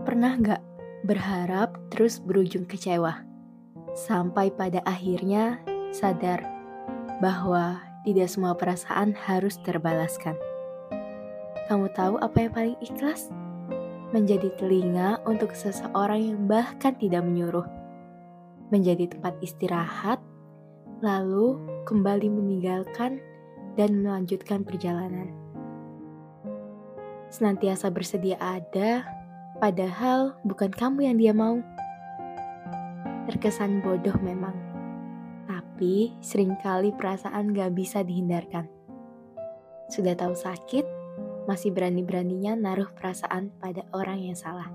Pernah gak berharap terus berujung kecewa? Sampai pada akhirnya sadar bahwa tidak semua perasaan harus terbalaskan. Kamu tahu apa yang paling ikhlas? Menjadi telinga untuk seseorang yang bahkan tidak menyuruh. Menjadi tempat istirahat, lalu kembali meninggalkan dan melanjutkan perjalanan. Senantiasa bersedia ada, padahal bukan kamu yang dia mau. Terkesan bodoh memang, tapi sering kali perasaan gak bisa dihindarkan. Sudah tahu sakit, masih berani-beraninya naruh perasaan pada orang yang salah.